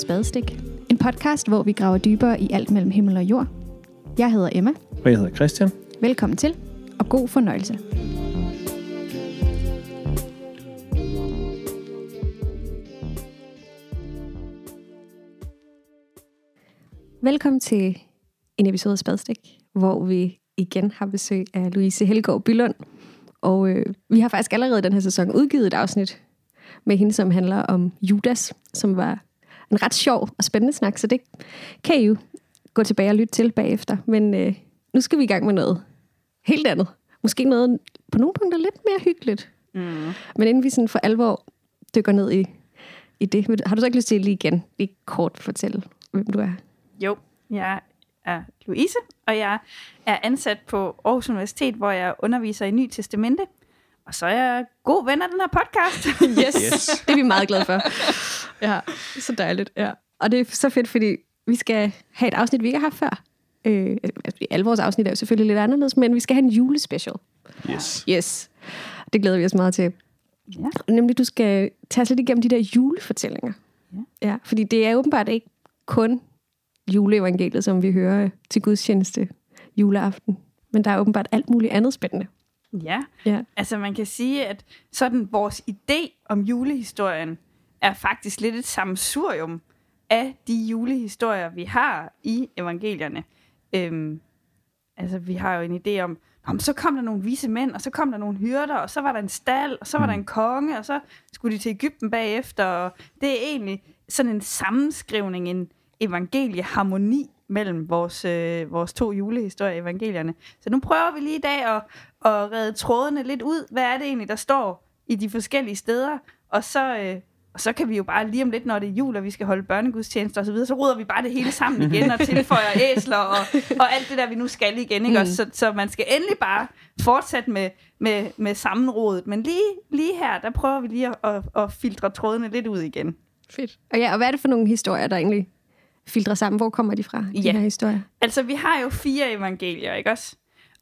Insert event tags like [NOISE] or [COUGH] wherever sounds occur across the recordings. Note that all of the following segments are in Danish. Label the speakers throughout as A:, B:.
A: Spadestik. En podcast, hvor vi graver dybere i alt mellem himmel og jord. Jeg hedder Emma.
B: Og jeg hedder Christian.
A: Velkommen til, og god fornøjelse. Velkommen til en episode af Spadestik, hvor vi igen har besøg af Louise Helgaard Bylund. Og øh, vi har faktisk allerede den her sæson udgivet et afsnit med hende, som handler om Judas, som var en ret sjov og spændende snak, så det kan I jo gå tilbage og lytte til bagefter. Men øh, nu skal vi i gang med noget helt andet. Måske noget på nogle punkter lidt mere hyggeligt. Mm. Men inden vi sådan for alvor dykker ned i, i det, har du så ikke lyst til lige igen lige kort fortælle, hvem du er?
C: Jo, jeg er Louise, og jeg er ansat på Aarhus Universitet, hvor jeg underviser i Ny Testamente. Og så er jeg god ven af den her podcast. [LAUGHS]
A: yes. yes, det er vi meget glade for. [LAUGHS] Ja, så dejligt. Ja. Og det er så fedt, fordi vi skal have et afsnit, vi ikke har haft før. Øh, altså, alle vores afsnit er jo selvfølgelig lidt anderledes, men vi skal have en julespecial.
B: Yes.
A: Yes. Det glæder vi os meget til. Ja. Nemlig, du skal tage lidt igennem de der julefortællinger. Ja. ja. Fordi det er åbenbart ikke kun juleevangeliet, som vi hører til gudstjeneste juleaften. Men der er åbenbart alt muligt andet spændende.
C: Ja. ja, altså man kan sige, at sådan vores idé om julehistorien er faktisk lidt et sammensurium af de julehistorier, vi har i evangelierne. Øhm, altså vi har jo en idé om, om, så kom der nogle vise mænd, og så kom der nogle hyrder, og så var der en stald, og så var der en konge, og så skulle de til Ægypten bagefter. Og det er egentlig sådan en sammenskrivning, en evangelieharmoni mellem vores, øh, vores to julehistorier i evangelierne. Så nu prøver vi lige i dag at, at redde trådene lidt ud. Hvad er det egentlig, der står i de forskellige steder? Og så, øh, og så kan vi jo bare lige om lidt, når det er jul, og vi skal holde børnegudstjenester osv., så, så ruder vi bare det hele sammen igen og tilføjer [LAUGHS] æsler og, og alt det der, vi nu skal igen. Ikke? Mm. Så, så man skal endelig bare fortsætte med, med, med sammenrodet. Men lige, lige her, der prøver vi lige at, at, at filtre trådene lidt ud igen.
A: Fedt. Og, ja, og hvad er det for nogle historier, der egentlig filtre sammen. Hvor kommer de fra, de ja. her historier?
C: Altså, vi har jo fire evangelier, ikke også?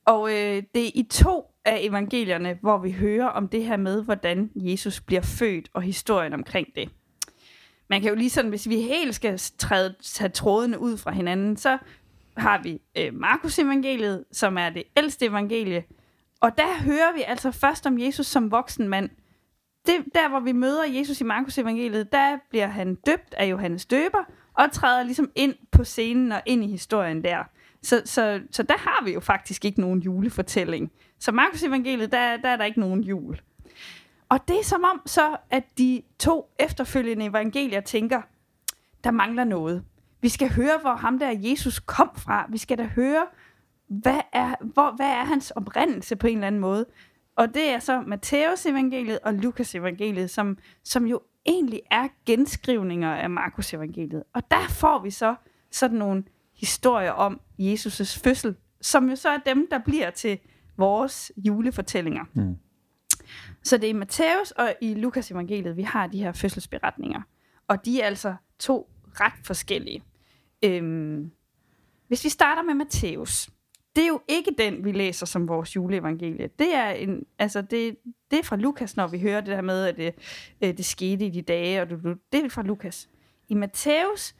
C: Og øh, det er i to af evangelierne, hvor vi hører om det her med, hvordan Jesus bliver født, og historien omkring det. Man kan jo lige sådan, hvis vi helt skal træde, tage trådene ud fra hinanden, så har vi øh, Markus evangeliet, som er det ældste evangelie. Og der hører vi altså først om Jesus som voksen mand. Det, der, hvor vi møder Jesus i Markus evangeliet, der bliver han døbt af Johannes døber, og træder ligesom ind på scenen og ind i historien der. Så, så, så der har vi jo faktisk ikke nogen julefortælling. Så Markus evangeliet, der, der er der ikke nogen jul. Og det er som om så, at de to efterfølgende evangelier tænker, der mangler noget. Vi skal høre, hvor ham der Jesus kom fra. Vi skal da høre, hvad er, hvor, hvad er hans oprindelse på en eller anden måde. Og det er så Matteus evangeliet og Lukas evangeliet, som, som jo egentlig er genskrivninger af Markus evangeliet. Og der får vi så sådan nogle historier om Jesus' fødsel, som jo så er dem, der bliver til vores julefortællinger. Mm. Så det er i Matthæus og i Lukas evangeliet, vi har de her fødselsberetninger. Og de er altså to ret forskellige. Øhm, hvis vi starter med Matthæus, det er jo ikke den, vi læser som vores juleevangelie. Det er, en, altså det, det er fra Lukas, når vi hører det der med, at det, øh, det skete i de dage, og det er fra Lukas. I Matthæus,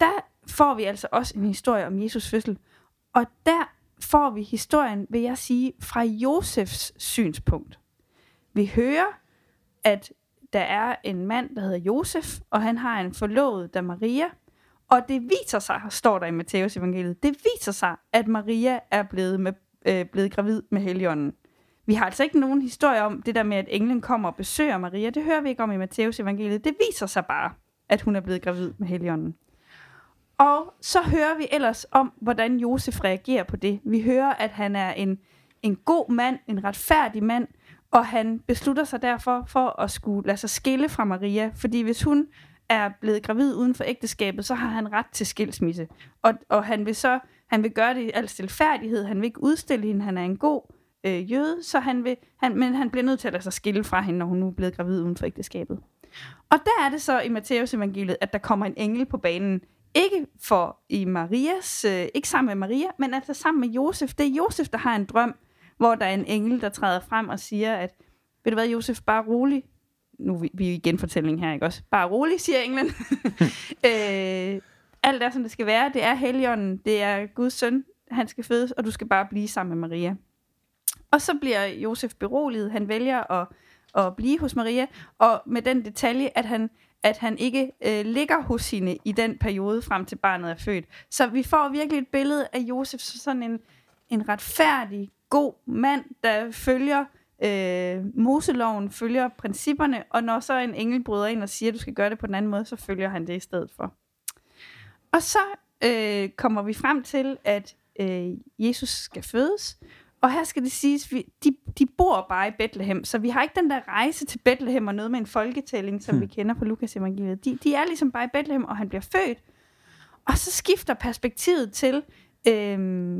C: der får vi altså også en historie om Jesus fødsel, og der får vi historien, vil jeg sige, fra Josefs synspunkt. Vi hører, at der er en mand, der hedder Josef, og han har en forlovet, der Maria, og det viser sig, står der i Matteus evangeliet, det viser sig, at Maria er blevet, med, øh, blevet gravid med Helligånden. Vi har altså ikke nogen historie om det der med, at englen kommer og besøger Maria. Det hører vi ikke om i Matteus evangeliet. Det viser sig bare, at hun er blevet gravid med Helligånden. Og så hører vi ellers om, hvordan Josef reagerer på det. Vi hører, at han er en, en god mand, en retfærdig mand, og han beslutter sig derfor for at skulle lade sig skille fra Maria, fordi hvis hun er blevet gravid uden for ægteskabet, så har han ret til skilsmisse. Og, og han vil så han vil gøre det i al stilfærdighed. Han vil ikke udstille hende. Han er en god øh, jøde, så han vil, han, men han bliver nødt til at lade sig skille fra hende, når hun nu er blevet gravid uden for ægteskabet. Og der er det så i Matteus evangeliet, at der kommer en engel på banen. Ikke for i Marias, øh, ikke sammen med Maria, men altså sammen med Josef. Det er Josef, der har en drøm, hvor der er en engel, der træder frem og siger, at ved du hvad, Josef, bare rolig nu er vi i genfortælling her, ikke også? Bare rolig, siger englen. [LAUGHS] øh, alt er, som det skal være. Det er Helligånden, det er Guds søn, han skal fødes, og du skal bare blive sammen med Maria. Og så bliver Josef beroliget. Han vælger at, at blive hos Maria, og med den detalje, at han, at han ikke øh, ligger hos hende i den periode frem til barnet er født. Så vi får virkelig et billede af Josef som sådan en, en retfærdig, god mand, der følger øh, Moseloven, følger principperne, og når så en engel bryder ind og siger, at du skal gøre det på den anden måde, så følger han det i stedet for. Og så øh, kommer vi frem til, at øh, Jesus skal fødes, og her skal det siges, vi, de, de bor bare i Bethlehem, så vi har ikke den der rejse til Bethlehem og noget med en folketælling, som hmm. vi kender på Lukas evangeliet. De, de er ligesom bare i Bethlehem, og han bliver født. Og så skifter perspektivet til øh,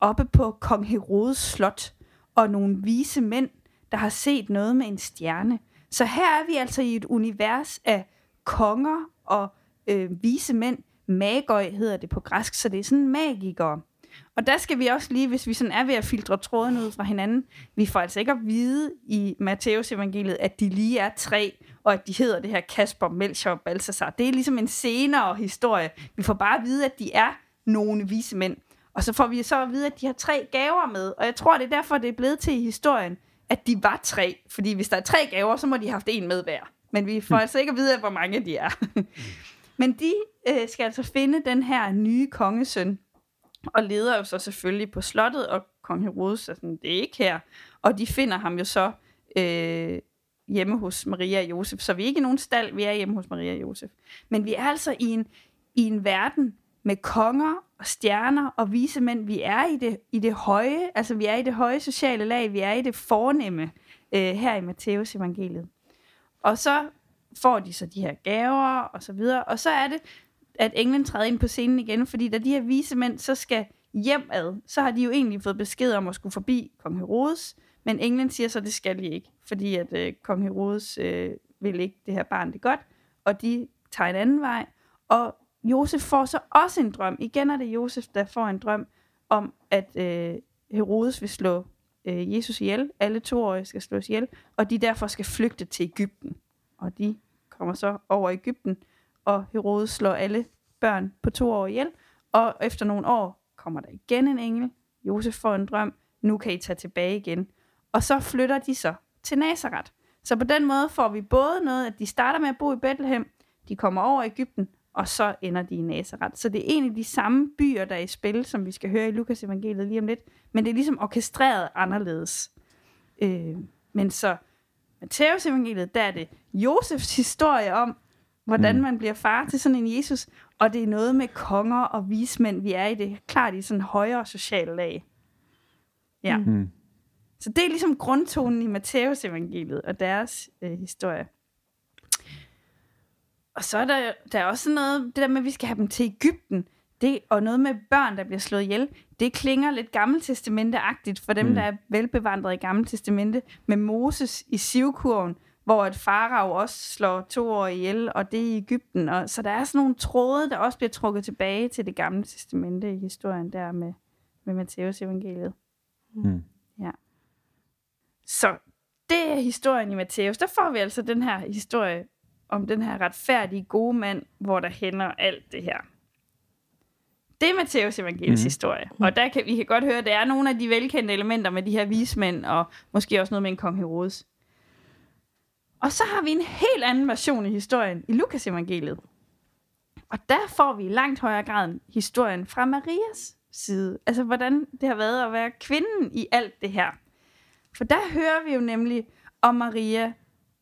C: oppe på kong Herodes slot, og nogle vise mænd, der har set noget med en stjerne. Så her er vi altså i et univers af konger og øh, vise mænd. Magøj hedder det på græsk, så det er sådan magikere. Og der skal vi også lige, hvis vi sådan er ved at filtre tråden ud fra hinanden, vi får altså ikke at vide i Matteus evangeliet, at de lige er tre, og at de hedder det her Kasper, Melchior og Balthasar. Det er ligesom en senere historie. Vi får bare at vide, at de er nogle vise mænd. Og så får vi så at vide, at de har tre gaver med. Og jeg tror, det er derfor, det er blevet til i historien, at de var tre. Fordi hvis der er tre gaver, så må de have haft en med hver. Men vi får mm. altså ikke at vide, hvor mange de er. [LAUGHS] Men de øh, skal altså finde den her nye kongesøn, og leder jo så selvfølgelig på slottet, og kong Herodes er sådan, det er ikke her. Og de finder ham jo så øh, hjemme hos Maria og Josef. Så vi er ikke i nogen stald, vi er hjemme hos Maria og Josef. Men vi er altså i en, i en verden med konger og stjerner og vise mænd. Vi er i det, i det høje, altså vi er i det høje sociale lag, vi er i det fornemme øh, her i Matteus evangeliet. Og så får de så de her gaver og så videre, og så er det, at englen træder ind på scenen igen, fordi da de her vise mænd så skal hjem ad, så har de jo egentlig fået besked om at skulle forbi kong Herodes, men englen siger så, at det skal de ikke, fordi at øh, kong Herodes øh, vil ikke det her barn det godt, og de tager en anden vej, og Josef får så også en drøm. Igen er det Josef, der får en drøm om, at øh, Herodes vil slå øh, Jesus ihjel. Alle toårige skal slås ihjel, og de derfor skal flygte til Ægypten. Og de kommer så over Ægypten, og Herodes slår alle børn på to år ihjel. Og efter nogle år kommer der igen en engel. Josef får en drøm. Nu kan I tage tilbage igen. Og så flytter de så til Nazareth. Så på den måde får vi både noget, at de starter med at bo i Bethlehem, de kommer over Ægypten, og så ender de i Nazareth. Så det er egentlig de samme byer, der er i spil, som vi skal høre i Lukas evangeliet lige om lidt, men det er ligesom orkestreret anderledes. Øh, men så Matteus evangeliet, der er det Josefs historie om, hvordan mm. man bliver far til sådan en Jesus, og det er noget med konger og vismænd, vi er i det, klart i sådan højere social lag. Ja. Mm. Så det er ligesom grundtonen i Matteus evangeliet og deres øh, historie. Og så er der, der er også noget, det der med, at vi skal have dem til Ægypten, det, og noget med børn, der bliver slået ihjel, det klinger lidt gammeltestamenteagtigt for dem, mm. der er velbevandret i gammeltestamente, med Moses i sivkurven, hvor et farao også slår to år ihjel, og det er i Ægypten. Og, så der er sådan nogle tråde, der også bliver trukket tilbage til det gamle testamente i historien der med, med Matteus evangeliet. Mm. Ja. Så det er historien i Matteus. Der får vi altså den her historie om den her retfærdige, gode mand, hvor der hænder alt det her. Det er Matteus evangeliets mm. historie. Og der kan, vi kan godt høre, at der er nogle af de velkendte elementer med de her vismænd, og måske også noget med en kong Herodes. Og så har vi en helt anden version i historien i Lukas evangeliet. Og der får vi i langt højere grad historien fra Marias side. Altså, hvordan det har været at være kvinden i alt det her. For der hører vi jo nemlig om Maria,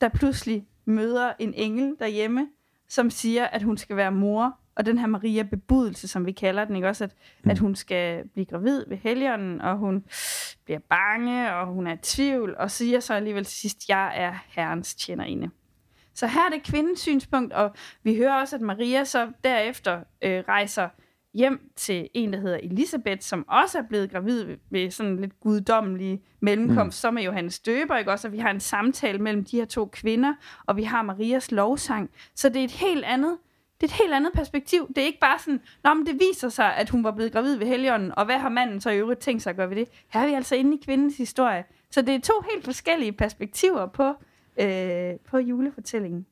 C: der pludselig møder en engel derhjemme, som siger, at hun skal være mor. Og den her Maria bebudelse, som vi kalder den, ikke også? At, mm. at hun skal blive gravid ved helgenen, og hun bliver bange, og hun er i tvivl, og siger så alligevel til sidst, jeg er herrens tjenerinde. Så her er det kvindens synspunkt, og vi hører også, at Maria så derefter øh, rejser hjem til en, der hedder Elisabeth, som også er blevet gravid ved sådan lidt guddommelig mellemkomst, mm. som er Johannes Døber, ikke også? Og vi har en samtale mellem de her to kvinder, og vi har Marias lovsang. Så det er et helt andet, det er et helt andet perspektiv. Det er ikke bare sådan, Nå, men det viser sig, at hun var blevet gravid ved Helligånden, og hvad har manden så i øvrigt tænkt sig at gøre ved det? Her er vi altså inde i kvindens historie. Så det er to helt forskellige perspektiver på øh, på julefortællingen.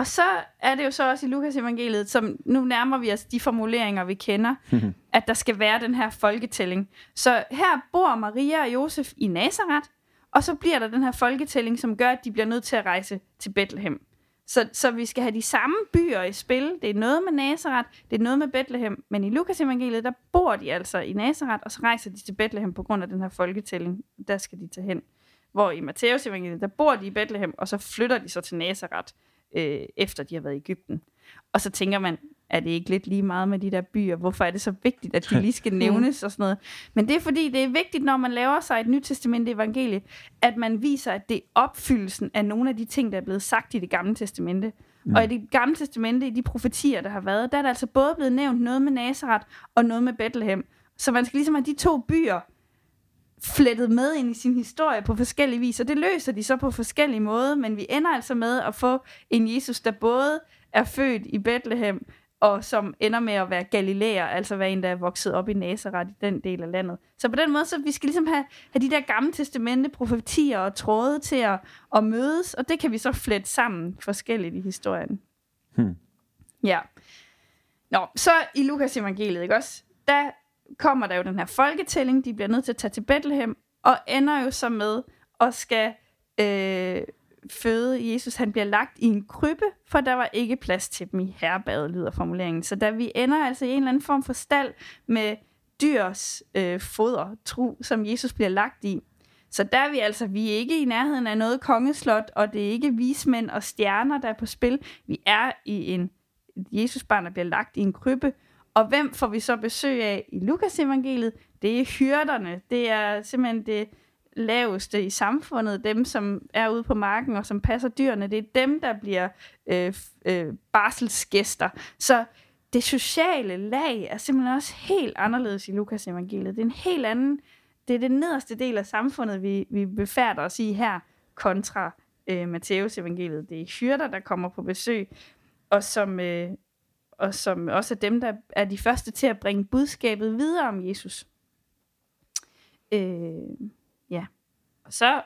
C: Og så er det jo så også i Lukas evangeliet, som nu nærmer vi os de formuleringer, vi kender, [LAUGHS] at der skal være den her folketælling. Så her bor Maria og Josef i Nazareth, og så bliver der den her folketælling, som gør, at de bliver nødt til at rejse til Bethlehem. Så, så vi skal have de samme byer i spil. Det er noget med Nazareth, det er noget med Bethlehem, men i Lukas evangeliet, der bor de altså i Nazareth, og så rejser de til Bethlehem på grund af den her folketælling. Der skal de tage hen. Hvor i Matteus evangeliet, der bor de i Bethlehem, og så flytter de så til Nazareth, øh, efter de har været i Ægypten. Og så tænker man, er det ikke lidt lige meget med de der byer? Hvorfor er det så vigtigt, at de lige skal [LAUGHS] nævnes og sådan noget? Men det er fordi, det er vigtigt, når man laver sig et nyt testament evangelie, at man viser, at det er opfyldelsen af nogle af de ting, der er blevet sagt i det gamle testamente. Mm. Og i det gamle testamente, i de profetier, der har været, der er der altså både blevet nævnt noget med Nazareth og noget med Bethlehem. Så man skal ligesom have de to byer flettet med ind i sin historie på forskellige vis, og det løser de så på forskellige måder, men vi ender altså med at få en Jesus, der både er født i Bethlehem, og som ender med at være galilæer, altså være en, der er vokset op i Nazareth i den del af landet. Så på den måde, så vi skal ligesom have, have de der gamle testamente, profetier og tråde til at, at mødes, og det kan vi så flette sammen forskelligt i historien.
B: Hmm.
C: Ja. Nå, så i Lukas evangeliet, ikke også? Der kommer der jo den her folketælling, de bliver nødt til at tage til Bethlehem, og ender jo så med at skal øh, føde Jesus. Han bliver lagt i en krybbe, for der var ikke plads til dem i herbadet, lyder formuleringen. Så da vi ender altså i en eller anden form for stald med dyrs øh, foder, tro, som Jesus bliver lagt i. Så der er vi altså, vi er ikke i nærheden af noget kongeslot, og det er ikke vismænd og stjerner, der er på spil. Vi er i en Jesus barn, der bliver lagt i en krybbe, og hvem får vi så besøg af i Lukas evangeliet? Det er hyrderne. Det er simpelthen det laveste i samfundet. Dem, som er ude på marken og som passer dyrene. Det er dem, der bliver øh, øh, barselsgæster. Så det sociale lag er simpelthen også helt anderledes i Lukas evangeliet. Det er en helt anden... Det er det nederste del af samfundet, vi, vi befærder os i her, kontra øh, Matteus evangeliet. Det er hyrder, der kommer på besøg, og som, øh, og som også er dem, der er de første til at bringe budskabet videre om Jesus. Øh, ja. Og så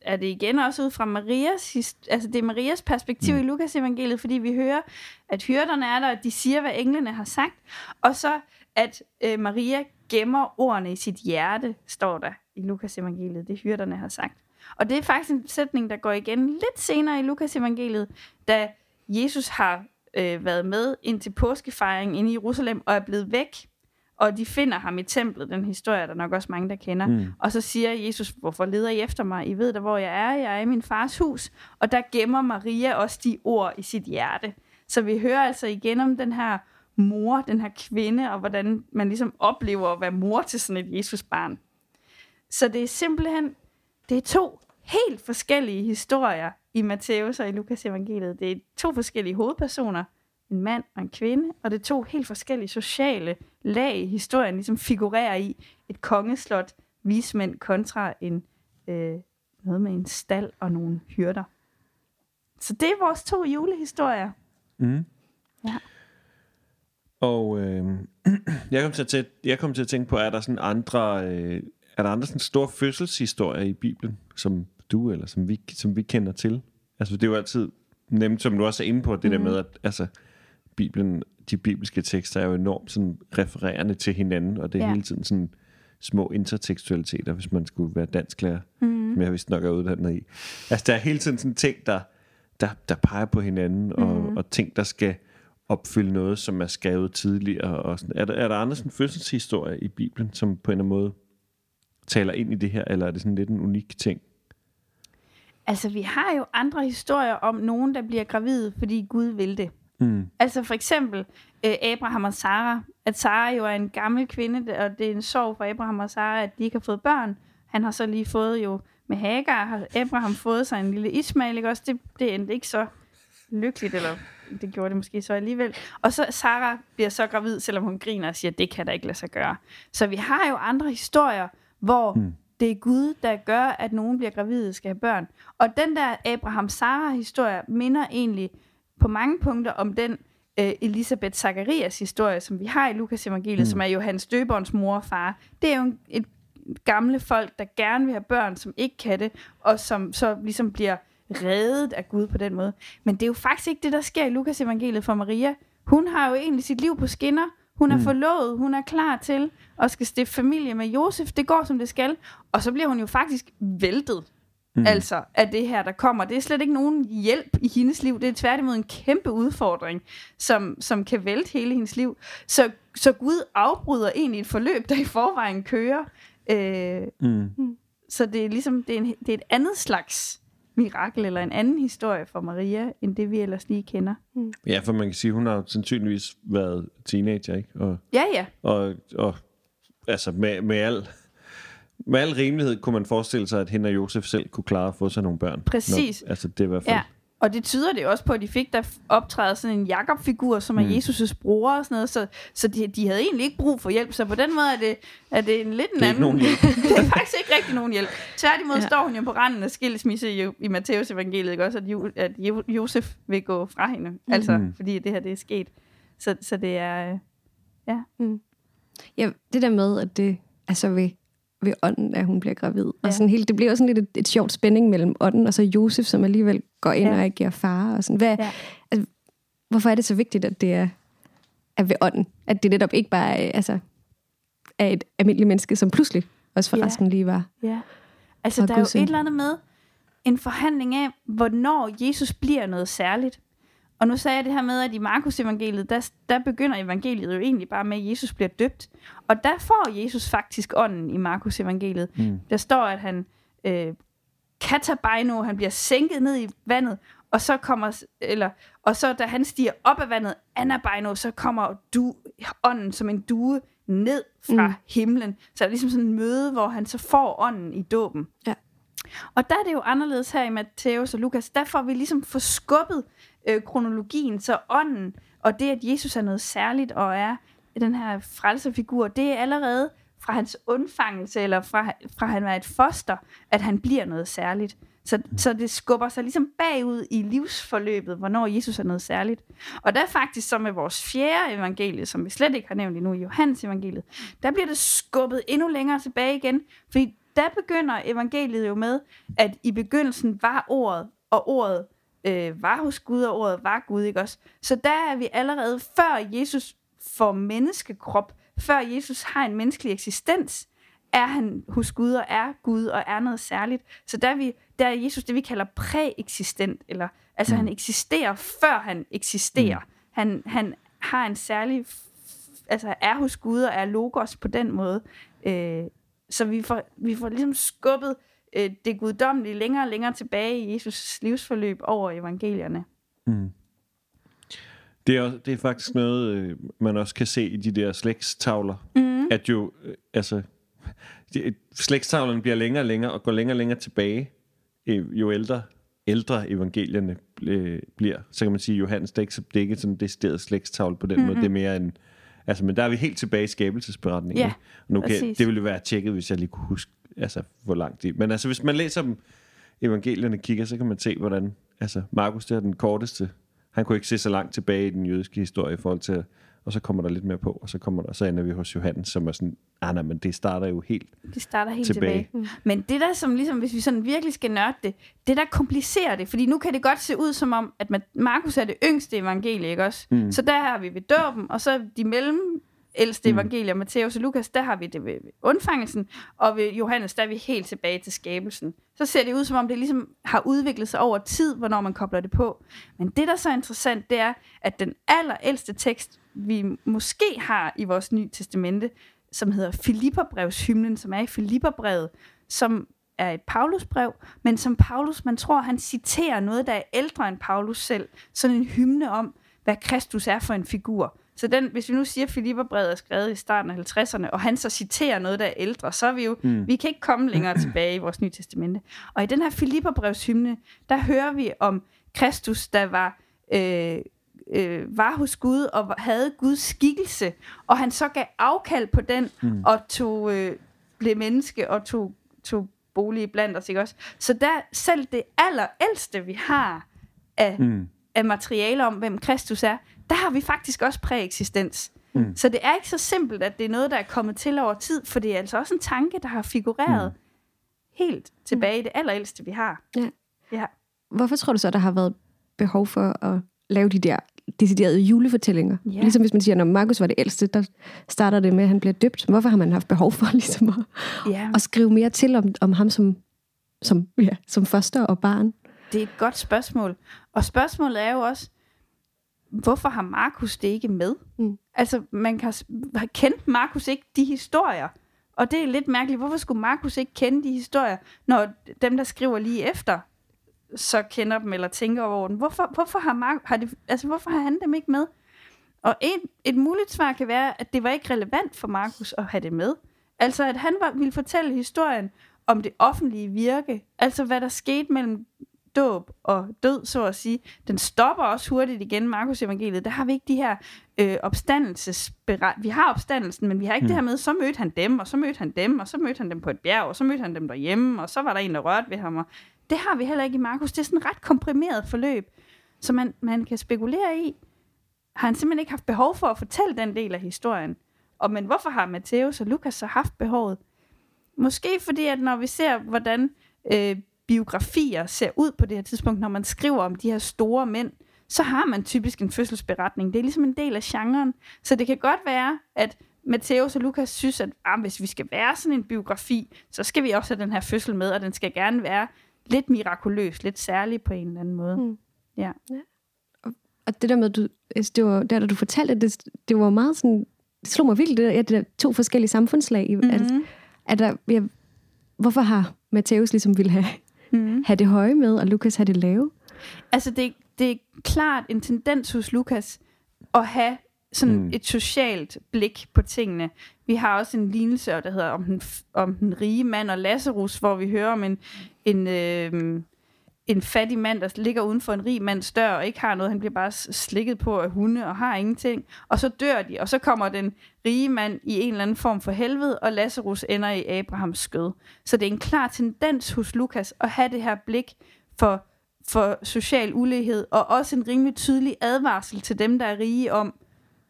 C: er det igen også ud fra Marias, altså det er Marias perspektiv mm. i Lukas evangeliet, fordi vi hører, at hyrderne er der, at de siger, hvad englene har sagt, og så at øh, Maria gemmer ordene i sit hjerte, står der i Lukas evangeliet, det hyrderne har sagt. Og det er faktisk en sætning, der går igen lidt senere i Lukas evangeliet, da Jesus har øh, været med ind til påskefejringen inde i Jerusalem og er blevet væk. Og de finder ham i templet, den historie er der nok også mange, der kender. Mm. Og så siger Jesus, hvorfor leder I efter mig? I ved da, hvor jeg er. Jeg er i min fars hus. Og der gemmer Maria også de ord i sit hjerte. Så vi hører altså igen om den her mor, den her kvinde, og hvordan man ligesom oplever at være mor til sådan et Jesusbarn. Så det er simpelthen, det er to helt forskellige historier i Matthæus og i Lukas evangeliet. Det er to forskellige hovedpersoner, en mand og en kvinde, og det er to helt forskellige sociale lag historien, ligesom figurerer i et kongeslot, vismænd kontra en, øh, noget med en stald og nogle hyrder. Så det er vores to julehistorier.
B: Mm.
C: Ja.
B: Og øh, [CLEARS THROAT] jeg, kom til at, jeg kom til at tænke på, er der sådan andre, øh, er der andre sådan store fødselshistorier i Bibelen, som du eller som vi, som vi kender til? Altså det er jo altid nemt, som du også er inde på, det mm. der med, at altså, Bibelen, de bibelske tekster er jo enormt sådan refererende til hinanden, og det er ja. hele tiden sådan små intertekstualiteter, hvis man skulle være dansklærer, mm. som jeg vist nok er uddannet i. Altså der er hele tiden sådan ting, der, der, der peger på hinanden, og, mm. og ting, der skal opfylde noget, som er skrevet tidligere. Og sådan. Er, der, er der andre sådan fødselshistorier i Bibelen, som på en eller anden måde taler ind i det her, eller er det sådan lidt en unik ting?
C: Altså, vi har jo andre historier om nogen, der bliver gravid, fordi Gud vil det. Mm. Altså for eksempel øh, Abraham og Sara. At Sara jo er en gammel kvinde, og det er en sorg for Abraham og Sara, at de ikke har fået børn. Han har så lige fået jo med Hagar, har Abraham fået sig en lille Ismail, ikke også? Det, det endte ikke så lykkeligt, eller det gjorde det måske så alligevel. Og så Sara bliver så gravid, selvom hun griner og siger, det kan der ikke lade sig gøre. Så vi har jo andre historier, hvor mm det er Gud, der gør, at nogen bliver gravide skal have børn. Og den der Abraham-Sara-historie minder egentlig på mange punkter om den øh, Elisabeth Zacharias historie, som vi har i Lukas evangeliet, mm. som er Johannes Døberens mor og far. Det er jo en, et, gamle folk, der gerne vil have børn, som ikke kan det, og som så ligesom bliver reddet af Gud på den måde. Men det er jo faktisk ikke det, der sker i Lukas evangeliet for Maria. Hun har jo egentlig sit liv på skinner. Hun er mm. forlovet, hun er klar til at skal stifte familie med Josef. Det går, som det skal. Og så bliver hun jo faktisk væltet mm. altså af det her, der kommer. Det er slet ikke nogen hjælp i hendes liv. Det er tværtimod en kæmpe udfordring, som, som kan vælte hele hendes liv. Så, så Gud afbryder egentlig et forløb, der i forvejen kører. Øh, mm. Så det er ligesom det er, en, det er et andet slags mirakel, eller en anden historie for Maria, end det vi ellers lige kender.
B: Mm. Ja, for man kan sige, hun har sandsynligvis været teenager, ikke? Og,
C: ja, ja.
B: Og, og altså med, med al med al rimelighed kunne man forestille sig, at hende og Josef selv kunne klare at få sig nogle børn.
C: Præcis.
B: Når, altså det er i hvert fald...
C: Ja. Og det tyder det også på, at de fik der optrædet sådan en Jakob-figur, som er mm. Jesus' bror og sådan noget, så, så de, de havde egentlig ikke brug for hjælp, så på den måde er det, er det en lidt en anden...
B: Nogen hjælp. [LAUGHS]
C: det er faktisk ikke rigtig nogen hjælp. Tværtimod ja. står hun jo på randen af skilsmisse i, i Matteus evangeliet, ikke også, at, jo, at jo, Josef vil gå fra hende, mm. altså fordi det her det er sket. Så, så det er... Øh, ja.
A: Mm. Ja, det der med, at det altså ved ved ånden, at hun bliver gravid. Ja. Og sådan hele, det bliver også sådan lidt et, et sjovt spænding mellem ånden og så Josef, som alligevel går ind ja. og agerer far. Og sådan. Hvad, ja. altså, hvorfor er det så vigtigt, at det er, er ved ånden? At det netop ikke bare er, altså, er et almindeligt menneske, som pludselig også forresten ja. lige var.
C: Ja. Altså, der er jo et eller andet med en forhandling af, hvornår Jesus bliver noget særligt. Og nu sagde jeg det her med, at i Markus evangeliet, der, der begynder evangeliet jo egentlig bare med, at Jesus bliver døbt. Og der får Jesus faktisk ånden i Markus evangeliet. Mm. Der står, at han øh, katabaino, han bliver sænket ned i vandet, og så kommer, eller, og så da han stiger op af vandet, anabaino, så kommer du, ånden som en due ned fra mm. himlen. Så det er ligesom sådan en møde, hvor han så får ånden i dåben. Ja. Og der er det jo anderledes her i Matthæus og Lukas. Der får vi ligesom forskubbet øh, kronologien, så ånden og det, at Jesus er noget særligt og er den her frelserfigur, det er allerede fra hans undfangelse, eller fra, fra han var et foster, at han bliver noget særligt. Så, så det skubber sig ligesom bagud i livsforløbet, hvornår Jesus er noget særligt. Og der er faktisk så med vores fjerde evangelie, som vi slet ikke har nævnt endnu, Johannes evangeliet, der bliver det skubbet endnu længere tilbage igen, fordi der begynder evangeliet jo med, at i begyndelsen var ordet, og ordet øh, var hos Gud, og ordet var Gud, ikke også? Så der er vi allerede før Jesus får menneskekrop, før Jesus har en menneskelig eksistens, er han hos Gud og er Gud og er noget særligt. Så der er, vi, der er Jesus det, vi kalder præeksistent, eller altså mm. han eksisterer, før han eksisterer. Mm. Han, han har en særlig, altså er hos Gud og er logos på den måde. Øh, så vi får, vi får ligesom skubbet øh, det guddommelige længere og længere tilbage i Jesus livsforløb over evangelierne. Mm.
B: Det er, det er faktisk noget, øh, man også kan se i de der slægtstavler. Mm. At jo, øh, altså, de, slægtstavlerne bliver længere og længere og går længere og længere tilbage, øh, jo ældre, ældre evangelierne øh, bliver. Så kan man sige, at Johannes, det er ikke, det er ikke sådan en decideret slægtstavle på den mm-hmm. måde. Det er mere en, altså, men der er vi helt tilbage i skabelsesberetningen. Ja, nu kan, det ville være tjekket, hvis jeg lige kunne huske, altså, hvor langt det Men altså, hvis man læser dem, evangelierne kigger, så kan man se, hvordan, altså, Markus, det er den korteste han kunne ikke se så langt tilbage i den jødiske historie i forhold til, og så kommer der lidt mere på, og så kommer der, så ender vi hos Johannes, som er sådan, ah nej, men det starter jo helt
C: Det starter helt tilbage. tilbage. Mm. Men det der, som ligesom, hvis vi sådan virkelig skal nørde det, det der komplicerer det, fordi nu kan det godt se ud som om, at Markus er det yngste evangelie, ikke også? Mm. Så der har vi ved dåben, og så de mellem ældste mm. evangelier, Matthæus og Lukas, der har vi det ved undfangelsen, og ved Johannes, der er vi helt tilbage til skabelsen. Så ser det ud, som om det ligesom har udviklet sig over tid, hvornår man kobler det på. Men det, der er så interessant, det er, at den allerældste tekst, vi måske har i vores nye testamente, som hedder Filipperbrevshymnen, som er i Filipperbrevet, som er et Paulusbrev, men som Paulus, man tror, han citerer noget, der er ældre end Paulus selv. Sådan en hymne om, hvad Kristus er for en figur. Så den, hvis vi nu siger, at Filipperbrevet er skrevet i starten af 50'erne, og han så citerer noget, der er ældre, så er vi jo, mm. vi kan ikke komme længere [CLEARS THROAT] tilbage i vores nye testamente. Og i den her Filipperbrevshymne, der hører vi om Kristus, der var, øh, øh, var hos Gud og havde Guds skikkelse, og han så gav afkald på den, mm. og tog, øh, blev menneske og tog, tog bolig blandt os, ikke også? Så der, selv det allerældste, vi har af, mm. af materiale om, hvem Kristus er, der har vi faktisk også præeksistens. Mm. Så det er ikke så simpelt, at det er noget, der er kommet til over tid, for det er altså også en tanke, der har figureret mm. helt tilbage i det allerældste, vi har.
A: Ja.
C: Ja.
A: Hvorfor tror du så, der har været behov for at lave de der deciderede julefortællinger?
C: Ja.
A: Ligesom hvis man siger, når Markus var det ældste, der starter det med, at han bliver døbt. Hvorfor har man haft behov for [LAUGHS] ligesom at,
C: ja.
A: at skrive mere til om, om ham som, som, ja, som foster og barn?
C: Det er et godt spørgsmål. Og spørgsmålet er jo også, hvorfor har Markus det ikke med?
A: Mm.
C: Altså, man kan har kendt Markus ikke de historier. Og det er lidt mærkeligt. Hvorfor skulle Markus ikke kende de historier, når dem, der skriver lige efter, så kender dem eller tænker over dem? Hvorfor, hvorfor, har, Mark, har, det, altså, hvorfor har han dem ikke med? Og et, et muligt svar kan være, at det var ikke relevant for Markus at have det med. Altså, at han var, ville fortælle historien om det offentlige virke. Altså, hvad der skete mellem dåb og død, så at sige. Den stopper også hurtigt igen, Markus evangeliet. Der har vi ikke de her øh, opstandelsesberet. Vi har opstandelsen, men vi har ikke mm. det her med, så mødte han dem, og så mødte han dem, og så mødte han dem på et bjerg, og så mødte han dem derhjemme, og så var der en, der rørte ved ham. Og det har vi heller ikke i Markus. Det er sådan et ret komprimeret forløb, så man, man kan spekulere i, har han simpelthen ikke haft behov for at fortælle den del af historien. Og men hvorfor har Matthæus og Lukas så haft behovet? Måske fordi, at når vi ser, hvordan øh, biografier ser ud på det her tidspunkt, når man skriver om de her store mænd, så har man typisk en fødselsberetning. Det er ligesom en del af genren. Så det kan godt være, at Matthæus og Lukas synes, at ah, hvis vi skal være sådan en biografi, så skal vi også have den her fødsel med, og den skal gerne være lidt mirakuløs, lidt særlig på en eller anden måde.
A: Mm.
C: Ja.
A: Og det der med, du, altså, det var, der, da du fortalte det, det, det var meget sådan, det slog mig virkelig, det der, ja, det der to forskellige samfundslag.
C: Mm-hmm.
A: At, at der, ja, hvorfor har Matthæus ligesom ville have,
C: Mm-hmm.
A: have det høje med, og Lukas have det lave?
C: Altså, det, det er klart en tendens hos Lukas at have sådan
B: Mm.
C: mm. et socialt blik på tingene. Vi har også en lignelse, der hedder om den, om den rige mand og Lazarus, hvor vi hører om en, en, øh, en fattig mand, der ligger uden for en rig mands dør og ikke har noget. Han bliver bare slikket på af hunde og har ingenting. Og så dør de, og så kommer den rige mand i en eller anden form for helvede, og Lazarus ender i Abrahams skød. Så det er en klar tendens hos Lukas at have det her blik for, for social ulighed, og også en rimelig tydelig advarsel til dem, der er rige om,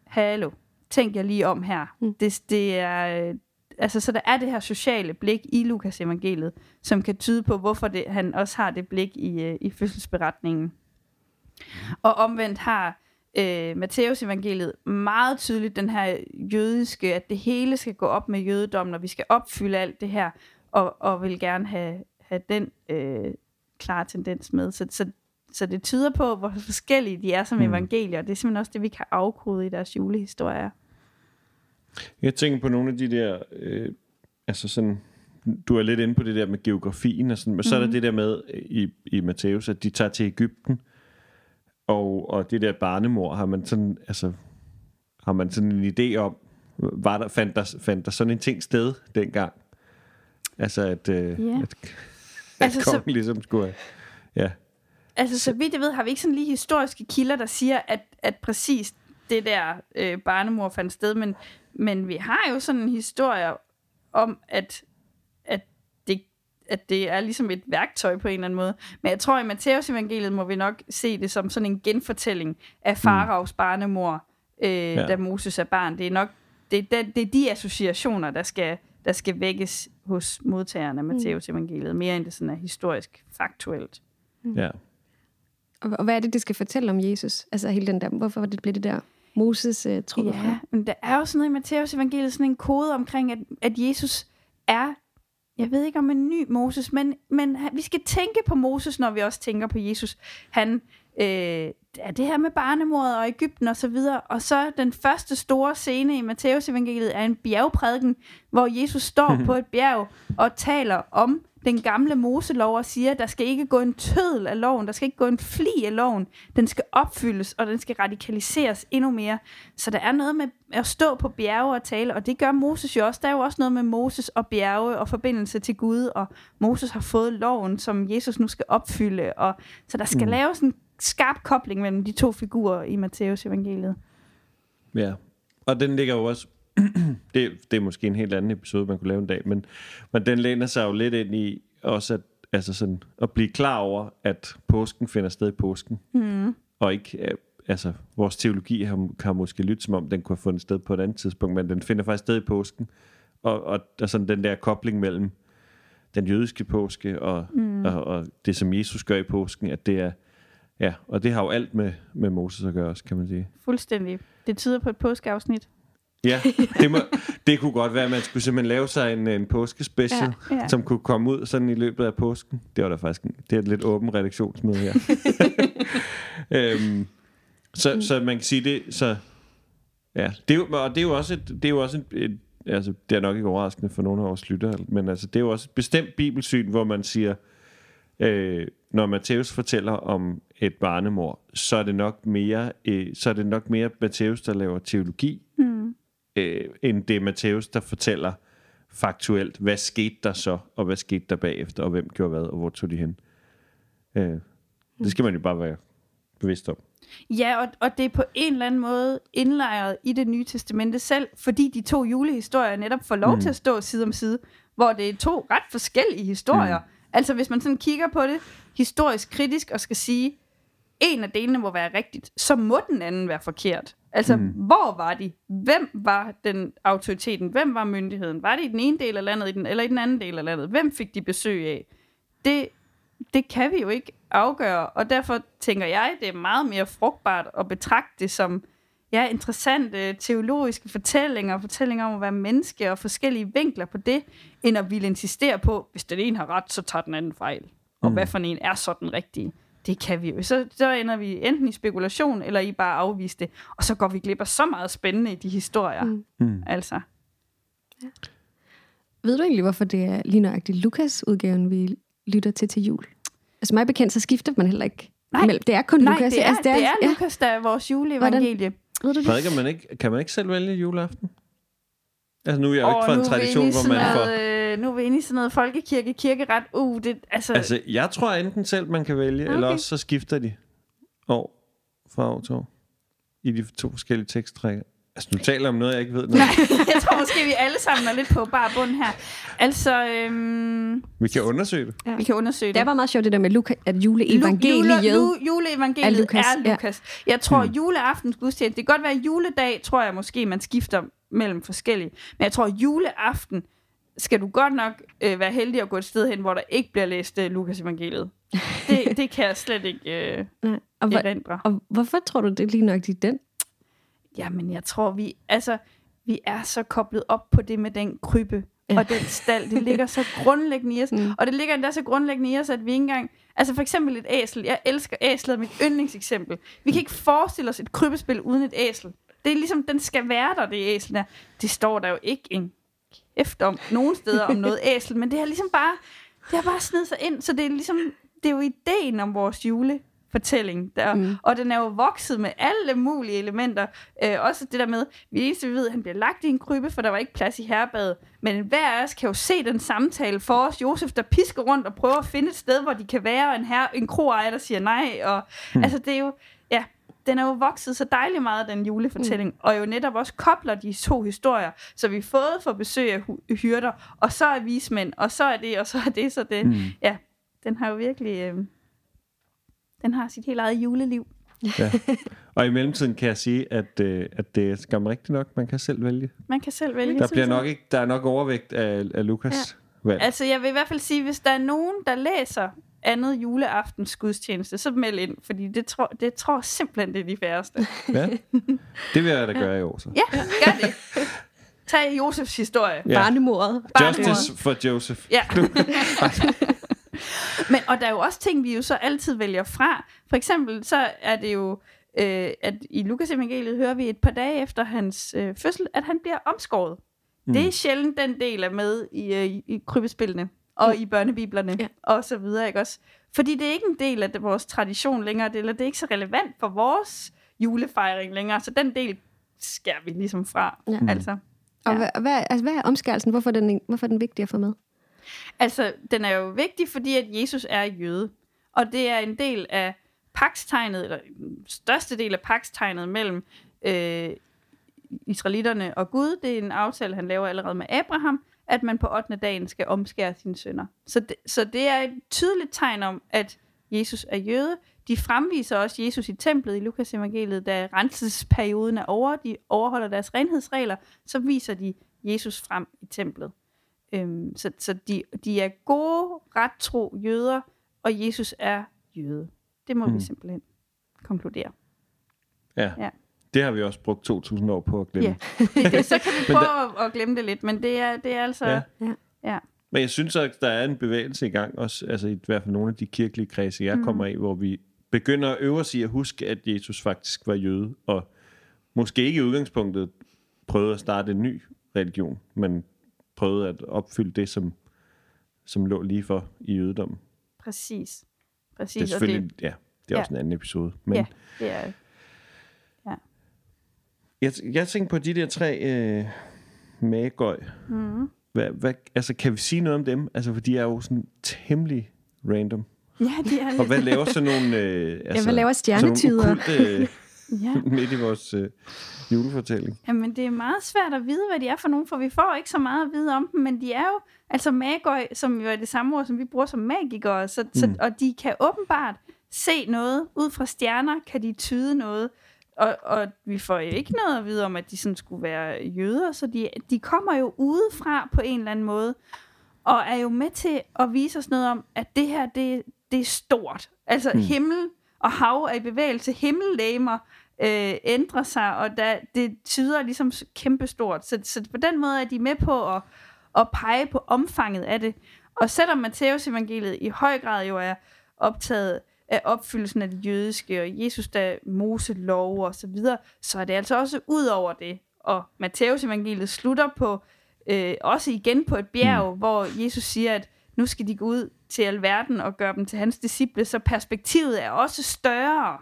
C: hallo, tænk jer lige om her.
A: Mm.
C: Mm. Det, det er, øh, altså, så der er det her sociale blik i Lukas evangeliet, som kan tyde på, hvorfor det, han også har det blik i, øh, i fødselsberetningen. Og omvendt har øh, Matteus evangeliet meget tydeligt den her jødiske, at det hele skal gå op med jødedommen, og vi skal opfylde alt det her, og, og vil gerne have, have den øh, klare tendens med. Så, så, så det tyder på, hvor forskellige de er som
B: Mm.
C: mm. evangelier, og det er simpelthen også det, vi kan afkode i deres julehistorier.
B: Jeg tænker på nogle af de der, øh, altså sådan, du er lidt inde på det der med geografien og sådan, men mm. så er der
C: Mhm.
B: det der med i, i Matthæus, at de tager til Ægypten, og, og det der barnemor, har man sådan, altså, har man sådan en idé om, var der, fandt, der, fandt der sådan en ting sted dengang? Altså at, øh,
C: Ja.
B: at, at [LAUGHS]
C: Altså, så-
B: kongen ligesom skulle ja.
C: Altså, så vidt jeg ved, har vi ikke sådan lige historiske kilder, der siger, at, at præcis det der øh, barnemor fandt sted, men, men vi har jo sådan en historie om, at, at, det, at det er ligesom et værktøj på en eller anden måde. Men jeg tror, at i Matteus evangeliet må vi nok se det som sådan en genfortælling af Faraos barnemor, øh, ja. da Moses er barn. Det er nok det er, den, det er de associationer, der skal, der skal vækkes hos modtagerne af Matteus evangeliet, mere end det sådan er historisk faktuelt.
B: ja.
A: Og, og hvad er det, det skal fortælle om Jesus? Altså hele den der, hvorfor det blev det der Moses uh, trukket
C: Ja,
A: frem?
C: men der er jo sådan noget i Matteus evangeliet, sådan en kode omkring, at, at Jesus er, jeg ved ikke om en ny Moses, men, men vi skal tænke på Moses, når vi også tænker på Jesus. Han øh, er det her med barnemordet og Ægypten og så videre, og så den første store scene i Matteus evangeliet er en bjergprædiken, hvor Jesus står [LAUGHS] på et bjerg og taler om den gamle Moselov og siger, der skal ikke gå en tødel af loven, der skal ikke gå en fli af loven, den skal opfyldes, og den skal radikaliseres endnu mere. Så der er noget med at stå på bjerge og tale, og det gør Moses jo også. Der er jo også noget med Moses og bjerge og forbindelse til Gud, og Moses har fået loven, som Jesus nu skal opfylde. Og, så der skal
B: mm.
C: laves en skarp kobling mellem de to figurer i Matteus evangeliet.
B: Ja, og den ligger jo også, [CLEARS THROAT] det, det er måske en helt anden episode, man kunne lave en dag, men, men den læner sig jo lidt ind i også at, altså sådan, at blive klar over, at påsken finder sted i påsken,
C: Mm.
B: og ikke, øh, altså, vores teologi har, har måske lyttet som om, den kunne have fundet sted på et andet tidspunkt, men den finder faktisk sted i påsken. Og, og er sådan den der kobling mellem den jødiske påske og, mm. og, og det, som Jesus gør i påsken, at det er, ja, og det har jo alt med, med Moses at gøre også, kan man sige.
C: Fuldstændig. Det tyder på et påskeafsnit.
B: Ja, det, må, det kunne godt være, at man skulle simpelthen lave sig en, en påskespecial,
C: Ja,
B: ja, som kunne komme ud sådan i løbet af påsken. Det var der faktisk en, det er et lidt åben redaktionsmøde her. [LAUGHS] øhm, så, så man kan sige det, så ja, det er jo, og det er jo også et, det er jo også et, et altså det er nok ikke overraskende for nogle af vores lyttere, men altså det er jo også et bestemt bibelsyn, hvor man siger, øh, når Matthæus fortæller om et barnemor, så er det nok mere, øh, så er det nok mere Matthæus, der laver teologi,
C: Mm.
B: øh, end det er Matthæus, der fortæller faktuelt, hvad skete der så, og hvad skete der bagefter, og hvem gjorde hvad, og hvor tog de hen. Øh, det skal man jo bare være bevidst om.
C: Ja, og, og det er på en eller anden måde indlejret i det nye testamente selv, fordi de to julehistorier netop får lov mm. til at stå side om side, hvor det er to ret forskellige historier. Mm. Altså hvis man sådan kigger på det historisk kritisk og skal sige, en af delene må være rigtigt, så må den anden være forkert. Altså, mm. hvor var de? Hvem var den autoriteten? Hvem var myndigheden? Var det i den ene del af landet, i den, eller i den anden del af landet? Hvem fik de besøg af? Det, det kan vi jo ikke afgøre, og derfor tænker jeg, det er meget mere frugtbart at betragte det som ja, interessante teologiske fortællinger, fortællinger om at være menneske og forskellige vinkler på det, end at ville insistere på, hvis den ene har ret, så tager den anden fejl. Og mm. hvad for en er så den rigtige? Det kan vi jo. Så, så ender vi enten i spekulation, eller i bare afvise det. Og så går vi glip af så meget spændende i de historier.
A: Mm.
B: Mm.
C: Altså.
A: Ved du egentlig, hvorfor det er lige nøjagtigt Lukas-udgaven, vi lytter til til jul? Altså mig bekendt, så skifter man heller ikke.
C: Nej.
A: Mellem. Det er kun
C: Nej,
A: Lukas.
C: det er,
A: altså,
C: det er,
A: ja.
C: Lukas, der er vores juleevangelie.
A: Ved du?
B: Prædiker man ikke, kan man ikke selv vælge juleaften? Altså nu er jeg jo ikke fra en tradition, hvor man får...
C: øh, Nu er vi inde i sådan noget folkekirke, kirkeret. Uh, det, altså,
B: Altså, jeg tror enten selv, man kan vælge, okay. eller også så skifter de år fra år til år. I de to forskellige teksttrækker. Altså, nu taler jeg om noget, jeg ikke ved noget.
C: Nej, [LAUGHS] jeg tror måske, vi alle sammen er lidt på bare bund her. Altså, øhm,
B: Vi kan undersøge det.
C: vi kan undersøge det.
A: Det er bare meget sjovt det der med Luka, at juleevangeliet.
C: Jule, jule, juleevangeliet
A: er Lukas,
C: er
A: ja.
C: Lukas. Jeg tror,
B: Hmm.
C: juleaftens gudstjeneste, det kan godt være juledag, tror jeg måske, man skifter mellem forskellige. Men jeg tror, juleaften skal du godt nok øh, være heldig at gå et sted hen, hvor der ikke bliver læst øh, Lukas evangeliet. Det, [LAUGHS] det kan jeg slet ikke øh,
A: Nej. Og, hvor,
C: erindre.
A: og hvorfor tror du, det er lige nok i den?
C: Jamen, jeg tror, vi, altså, vi er så koblet op på det med den krybbe
A: Ja.
C: og den stald. Det ligger så [LAUGHS] grundlæggende i os.
A: Mm.
C: Og det ligger endda så grundlæggende i os, at vi ikke engang... Altså for eksempel et æsel. Jeg elsker æslet, mit yndlingseksempel. Vi kan ikke forestille os et krybbespil uden et æsel. Det er ligesom, den skal være der, det æsel der. Det står der jo ikke en kæft om nogen steder om noget [LAUGHS] æsel, men det har ligesom bare, det har bare snedet sig ind, så det er ligesom, det er jo ideen om vores julefortælling der,
A: Mm.
C: mm. og den er jo vokset med alle mulige elementer, øh, også det der med, vi eneste vi ved, at han bliver lagt i en krybbe, for der var ikke plads i herbadet, men hver af os kan jo se den samtale for os, Josef der pisker rundt og prøver at finde et sted, hvor de kan være, og en, her, en kroejer, der siger nej, og
B: Hmm.
C: altså det er jo, ja, den er jo vokset så dejligt meget, den julefortælling, mm. og jo netop også kobler de to historier, så vi både får besøg af hyrder, og så er vismænd, og så er det, og så er det, så det. Mm.
B: Mm.
C: Ja, den har jo virkelig, øh, den har sit helt eget juleliv.
B: Ja. Og i mellemtiden kan jeg sige, at, øh, at det er skam rigtigt nok, man kan selv vælge.
C: Man kan selv vælge.
B: Der, bliver nok ikke, der er nok overvægt af, af Lukas ja. valg.
C: Altså, jeg vil i hvert fald sige, hvis der er nogen, der læser andet juleaftens gudstjeneste, så meld ind, fordi det tror, det tror simpelthen, det er de færreste.
B: Ja. Det vil jeg da gøre i år så.
C: Ja, gør det. Tag Josefs historie.
B: Ja.
A: Barnemordet.
C: Barnemordet.
B: Justice for Joseph.
C: Ja. [LAUGHS] Men, og der er jo også ting, vi jo så altid vælger fra. For eksempel så er det jo, øh, at i Lukas evangeliet hører vi et par dage efter hans øh, fødsel, at han bliver omskåret. Mm. Det er sjældent den del er med i, øh, i, krybespillene og i børnebiblerne
A: Ja.
C: og så videre, ikke også? Fordi det er ikke en del af det, vores tradition længere, det, eller det er ikke så relevant for vores julefejring længere, så den del skærer vi ligesom fra.
A: Ja.
C: Ja. Altså.
A: Og hvad, hvad, altså, hvad er omskærelsen? Hvorfor er, den, hvorfor er den vigtig at få med?
C: Altså, den er jo vigtig, fordi at Jesus er jøde. Og det er en del af pakstegnet, eller den største del af pakstegnet mellem øh, israelitterne og Gud. Det er en aftale, han laver allerede med Abraham, at man på 8. dagen skal omskære sine sønner. Så det, så det er et tydeligt tegn om, at Jesus er jøde. De fremviser også Jesus i templet i Lukas evangeliet, da renselsesperioden er over, de overholder deres renhedsregler, så viser de Jesus frem i templet. Øhm, så så de, de er gode, ret tro jøder, og Jesus er jøde. Det må mm. vi
B: Mm.
C: simpelthen konkludere.
B: Ja.
C: Ja.
B: Det har vi også brugt 2.000 år på at glemme.
C: Ja. [LAUGHS] det, så kan vi [LAUGHS] prøve at, at glemme det lidt, men det er, det er altså...
B: Ja.
A: Ja.
C: ja.
B: Men jeg synes at der er en bevægelse i gang, også altså i hvert fald nogle af de kirkelige kredse, jeg
C: Mm.
B: kommer af, hvor vi begynder at øve os i at huske, at Jesus faktisk var jøde, og måske ikke i udgangspunktet prøvede at starte en ny religion, men prøvede at opfylde det, som, som lå lige for i jødedommen.
C: Præcis. Præcis.
B: Det er
C: og
B: selvfølgelig, ja, det er
C: Ja.
B: også en anden episode. Men
C: Ja. det er,
B: jeg, jeg tænker på de der tre øh, magøj.
C: mm,
B: Hvad, hvad, altså, kan vi sige noget om dem? Altså, for de er jo sådan temmelig random.
C: ja, det er
B: Og hvad laver sådan nogle... Øh, altså,
A: hvad laver stjernetyder?
B: Sådan nogle okulte, øh, [LAUGHS]
C: Ja. [LAUGHS]
B: midt i vores øh, julefortælling.
C: Jamen, det er meget svært at vide, hvad de er for nogen, for vi får ikke så meget at vide om dem, men de er jo, altså magøj, som jo er det samme ord, som vi bruger som magikere, så, mm. så, og de kan åbenbart se noget, ud fra stjerner kan de tyde noget, og, og vi får jo ikke noget at vide om, at de sådan skulle være jøder, så de, de kommer jo udefra på en eller anden måde, og er jo med til at vise os noget om, at det her, det, det er stort. Altså mm. himmel og hav er i bevægelse, himmellæmer øh, ændrer sig, og der, det tyder ligesom kæmpestort. Så, så på den måde er de med på at, at pege på omfanget af det. Og selvom Matteus evangeliet i høj grad jo er optaget af opfyldelsen af det jødiske, og Jesus der Mose lov og så videre, så er det altså også ud over det. Og Matteus evangeliet slutter på, øh, også igen på et bjerg, mm. hvor Jesus siger, at nu skal de gå ud til alverden og gøre dem til hans disciple, så perspektivet er også større.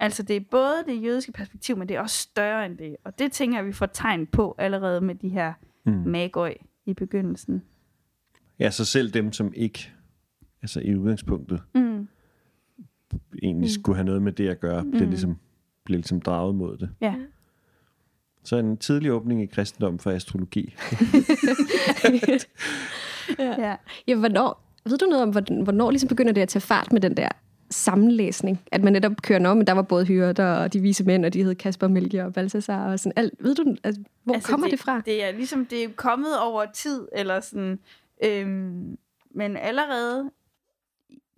C: Altså det er både det jødiske perspektiv, men det er også større end det. Og det tænker jeg, vi får tegn på allerede med de her mm. magøj i begyndelsen.
B: Ja, så selv dem, som ikke, altså i udgangspunktet,
C: Mm.
B: egentlig mm. skulle have noget med det at gøre, mm. bliver, ligesom, bliver ligesom draget mod det.
C: Ja.
B: Så en tidlig åbning i kristendom for astrologi. [LAUGHS]
C: ja.
A: Ja, hvornår, ved du noget om, hvornår, hvornår ligesom begynder det at tage fart med den der sammenlæsning? At man netop kører om, men der var både hyrder og de vise mænd, og de hed Kasper, Melchior og Balthasar og sådan alt. Ved du, altså, hvor altså, kommer det, det fra?
C: Det er ligesom, det er kommet over tid, eller sådan, øhm, men allerede,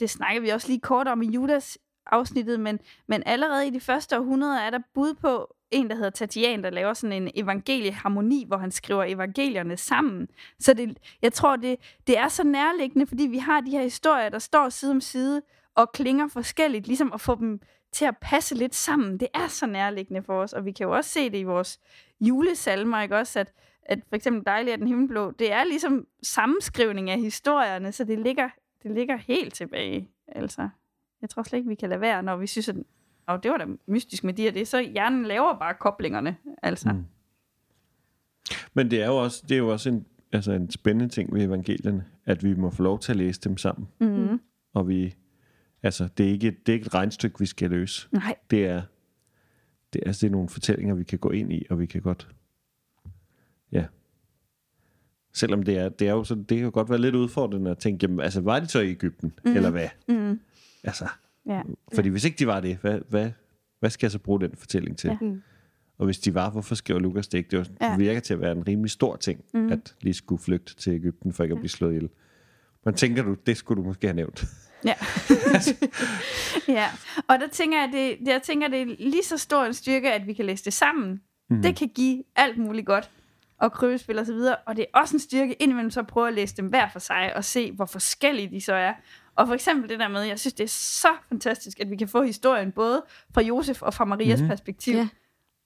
C: det snakker vi også lige kort om i Judas afsnittet, men, men allerede i de første århundreder er der bud på en, der hedder Tatian, der laver sådan en evangelieharmoni, hvor han skriver evangelierne sammen. Så det, jeg tror, det, det er så nærliggende, fordi vi har de her historier, der står side om side og klinger forskelligt, ligesom at få dem til at passe lidt sammen. Det er så nærliggende for os, og vi kan jo også se det i vores julesalmer, ikke også, at, at for eksempel Dejlig er den himmelblå, det er ligesom sammenskrivning af historierne, så det ligger, det ligger helt tilbage. Altså, jeg tror slet ikke, vi kan lade være, når vi synes, at og det var da mystisk med de her det, så hjernen laver bare koblingerne. Altså. Mm.
B: Men det er jo også, det er jo også en, altså en spændende ting ved evangelierne, at vi må få lov til at læse dem sammen.
C: Mm.
B: Og vi, altså, det er ikke, det er ikke et regnstykke, vi skal løse.
C: Nej.
B: Det er, det er, altså, det er nogle fortællinger, vi kan gå ind i, og vi kan godt, ja. Selvom det er, det er jo sådan, det kan godt være lidt udfordrende at tænke, jamen, altså, var de så i Ægypten, mm. eller hvad?
C: Mm.
B: Altså,
C: Ja.
B: fordi hvis ikke de var det, hvad, hvad, hvad skal jeg så bruge den fortælling til?
C: Ja.
A: Mm.
B: Og hvis de var, hvorfor skriver Lukas det ikke? Det, var,
C: Ja.
B: virker til at være en rimelig stor ting, mm. at lige skulle flygte til Ægypten, for ikke at blive slået ihjel. Men tænker du, det skulle du måske have nævnt.
C: Ja. [LAUGHS] ja. Og der tænker jeg, det, jeg tænker, det er lige så stor en styrke, at vi kan læse det sammen. Mm. Det kan give alt muligt godt og krybespil og så videre. Og det er også en styrke indimellem så at prøve at læse dem hver for sig og se, hvor forskellige de så er. Og for eksempel det der med, jeg synes, det er så fantastisk, at vi kan få historien både fra Josef og fra Marias mm-hmm. perspektiv.
A: Ja.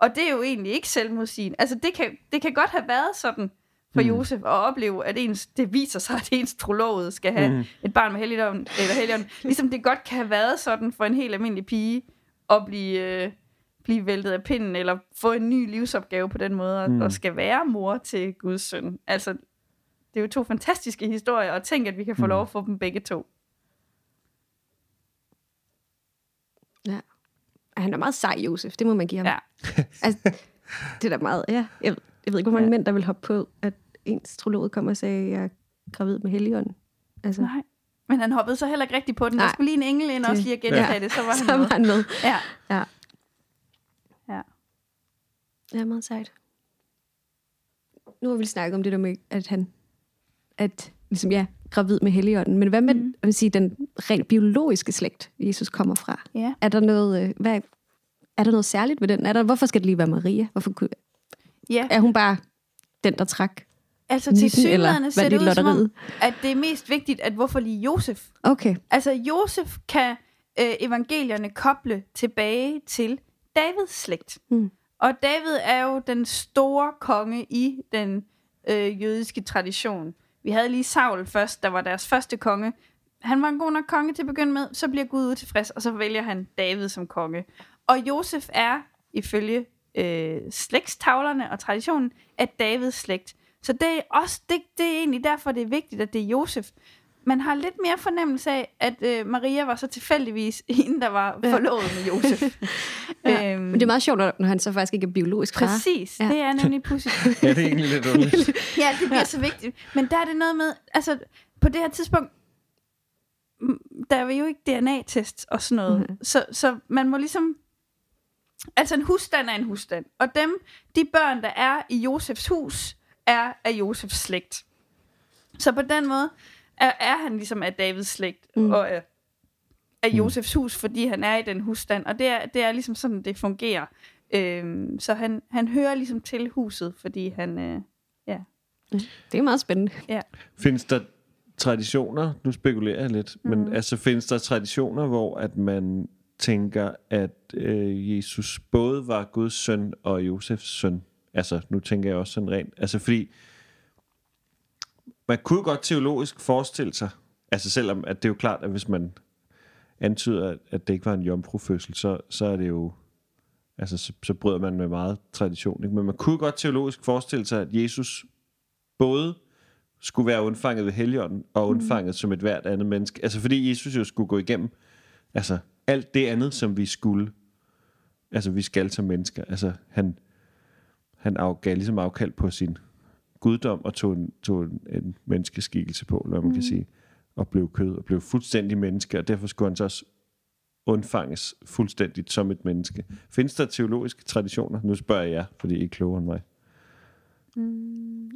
C: Og det er jo egentlig ikke selvmodsigende. Altså, det kan, det kan godt have været sådan for mm. Josef at opleve, at ens, det viser sig, at ens trolovede skal have mm. et barn med helligdom, eller helligdom. [LAUGHS] Ligesom det godt kan have været sådan for en helt almindelig pige at blive, øh, blive væltet af pinden, eller få en ny livsopgave på den måde, og, mm. og skal være mor til Guds søn. Altså, det er jo to fantastiske historier, og tænk, at vi kan få mm. lov at få dem begge to.
A: Ja. Han er meget sej, Josef. Det må man give ham.
C: Ja.
A: altså, det er da meget, ja. Jeg, jeg ved ikke, hvor mange
C: ja.
A: mænd, der vil hoppe på, at ens trolog kommer og sagde, at jeg er gravid med helligånden. Altså,
C: Nej. Men han hoppede så heller ikke rigtig på den.
A: Nej.
C: Der skulle lige en engel ind også lige at gentage ja. det, så var [LAUGHS] han
A: Så
C: med.
A: var han med.
C: Ja.
A: Ja.
C: Ja.
A: Det er meget sejt. Nu har vi snakket om det der med, at han, at ligesom, ja, gravid med Helligånden. Men hvad med, mm. vil sige, den rent biologiske slægt, Jesus kommer fra?
C: ja.
A: Er der noget, øh, hvad, er der noget særligt ved den? Er der, hvorfor skal det lige være Maria? Hvorfor kunne,
C: ja.
A: er hun bare den, der trak
C: Altså
A: 19,
C: til synligheden ser det ud som om, at det er mest vigtigt, at hvorfor lige Josef?
A: Okay.
C: Altså Josef kan øh, evangelierne koble tilbage til Davids slægt.
A: Mm.
C: Og David er jo den store konge i den øh, jødiske tradition. Vi havde lige Saul først, der var deres første konge. Han var en god nok konge til at begynde med, så bliver Gud utilfreds, og så vælger han David som konge. Og Josef er, ifølge øh, slægtstavlerne og traditionen, af Davids slægt. Så det er, også, det, det er egentlig derfor, det er vigtigt, at det er Josef. Man har lidt mere fornemmelse af, at øh, Maria var så tilfældigvis [LAUGHS] hende, der var forlovet med Josef. [LAUGHS]
A: Ja.
C: øhm,
A: Men det er meget sjovt, når han så faktisk ikke er biologisk far.
C: Præcis,
A: Ja.
C: det er nemlig pudsigt. [LAUGHS]
B: Ja, det er egentlig lidt underligt.
C: Ja, det bliver ja. så vigtigt. Men der er det noget med, altså på det her tidspunkt, der er jo ikke DNA-test og sådan noget.
A: Mhm.
C: Så, så man må ligesom, altså en husstand er en husstand. Og dem, de børn, der er i Josefs hus, er af Josefs slægt. Så på den måde er, er han ligesom af Davids slægt
A: Mm.
C: mm. og af, af
B: Mm.
C: Josefs hus, fordi han er i den husstand. Og det er, det er ligesom sådan, det fungerer. Øhm, så han, han hører ligesom til huset, fordi han... Øh,
A: Det er meget spændende.
B: Findes der traditioner, nu spekulerer jeg lidt, mm. men altså findes der traditioner, hvor at man tænker, at øh, Jesus både var Guds søn og Josefs søn? Altså, nu tænker jeg også sådan rent, altså fordi man kunne godt teologisk forestille sig, altså selvom at det er jo klart, at hvis man antyder, at, det ikke var en jomfrufødsel, så, så er det jo, altså så, så bryder man med meget tradition, ikke? men man kunne godt teologisk forestille sig, at Jesus både skulle være undfanget ved Helligånden og undfanget mm. som et hvert andet menneske. Altså fordi Jesus jo skulle gå igennem altså alt det andet, som vi skulle. Altså vi skal som mennesker. Altså han, han afgav ligesom afkald på sin guddom og tog en, tog en, en menneskeskikkelse på, eller man mm. kan sige, og blev kød og blev fuldstændig menneske, og derfor skulle han så også undfanges fuldstændigt som et menneske. Findes der teologiske traditioner? Nu spørger jeg jer, fordi I er klogere end mig.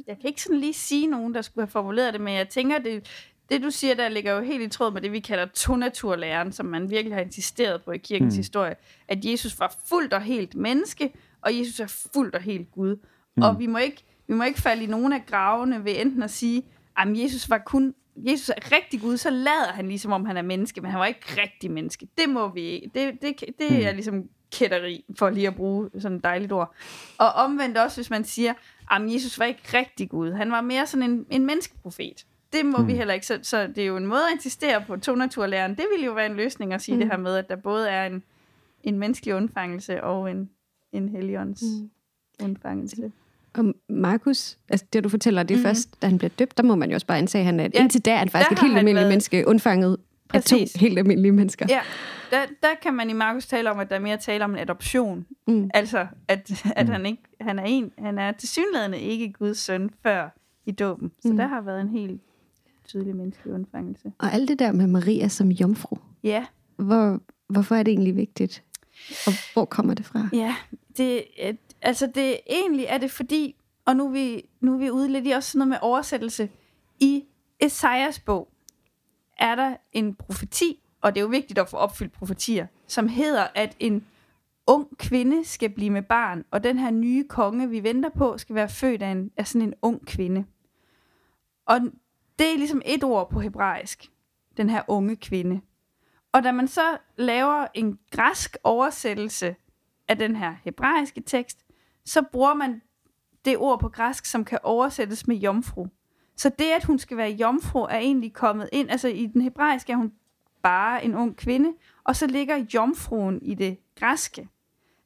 C: Jeg kan ikke sådan lige sige nogen, der skulle have formuleret det, men jeg tænker, det, det du siger, der ligger jo helt i tråd med det, vi kalder tonaturlæren, som man virkelig har insisteret på i kirkens
B: Mm.
C: mm. historie, at Jesus var fuldt og helt menneske, og Jesus er fuldt og helt Gud. Mm. Og vi må, ikke, vi må ikke falde i nogen af gravene ved enten at sige, at Jesus var kun Jesus er rigtig Gud, så lader han ligesom om han er menneske, men han var ikke rigtig menneske. Det må vi ikke. Det, det, det
B: Mm.
C: er ligesom kætteri, for lige at bruge sådan et dejligt ord. Og omvendt også, hvis man siger, at Jesus var ikke rigtig Gud. Han var mere sådan en, en menneskeprofet. Det må mm. vi heller ikke. Så, så det er jo en måde at insistere på tonaturlæren. Det ville jo være en løsning at sige
A: Mm.
C: det her med, at der både er en, en menneskelig undfangelse og en, en helligånds
A: Mm.
C: undfangelse.
A: Og Markus, altså det du fortæller, det er mm. Først, da han bliver døbt, der må man jo også bare antage, at han er, ja, indtil da er han faktisk
C: der
A: et helt almindeligt
C: været-
A: menneske, undfanget af to
C: Præcis.
A: helt almindelige mennesker.
C: Ja, der, der kan man i Markus tale om, at der er mere tale om en adoption.
A: Mm.
C: Altså, at, at
B: Mm.
C: han, ikke, han er en, han er tilsyneladende ikke Guds søn før i dåben. Så
A: mm.
C: der har været en helt tydelig menneskelig undfangelse.
A: Og alt det der med Maria som jomfru,
C: Ja,
A: hvor, hvorfor er det egentlig vigtigt? Og hvor kommer det fra?
C: ja. Det, altså det egentlig er det fordi, og nu er vi, nu er vi ude lidt i også sådan noget med oversættelse. I Esajas bog er der en profeti, og det er jo vigtigt at få opfyldt profetier, som hedder, at en ung kvinde skal blive med barn, og den her nye konge, vi venter på, skal være født af, en, af sådan en ung kvinde. Og det er ligesom et ord på hebraisk, den her unge kvinde. Og da man så laver en græsk oversættelse af den her hebraiske tekst, så bruger man det ord på græsk, som kan oversættes med jomfru. Så det, at hun skal være jomfru, er egentlig kommet ind. Altså i den hebraiske er hun bare en ung kvinde, og så ligger jomfruen i det græske.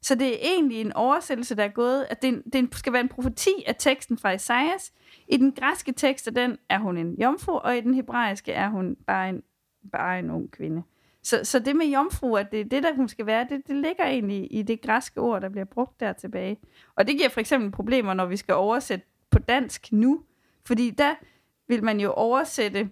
C: Så det er egentlig en oversættelse, der er gået, at det, det skal være en profeti af teksten fra Esajas. I den græske tekst er den er hun en jomfru, og i den hebraiske er hun bare en, bare en ung kvinde. Så, så det med jomfru, at det er det, der hun skal være, det, det ligger egentlig i det græske ord, der bliver brugt der tilbage. Og det giver for eksempel problemer, når vi skal oversætte på dansk nu, fordi der vil man jo oversætte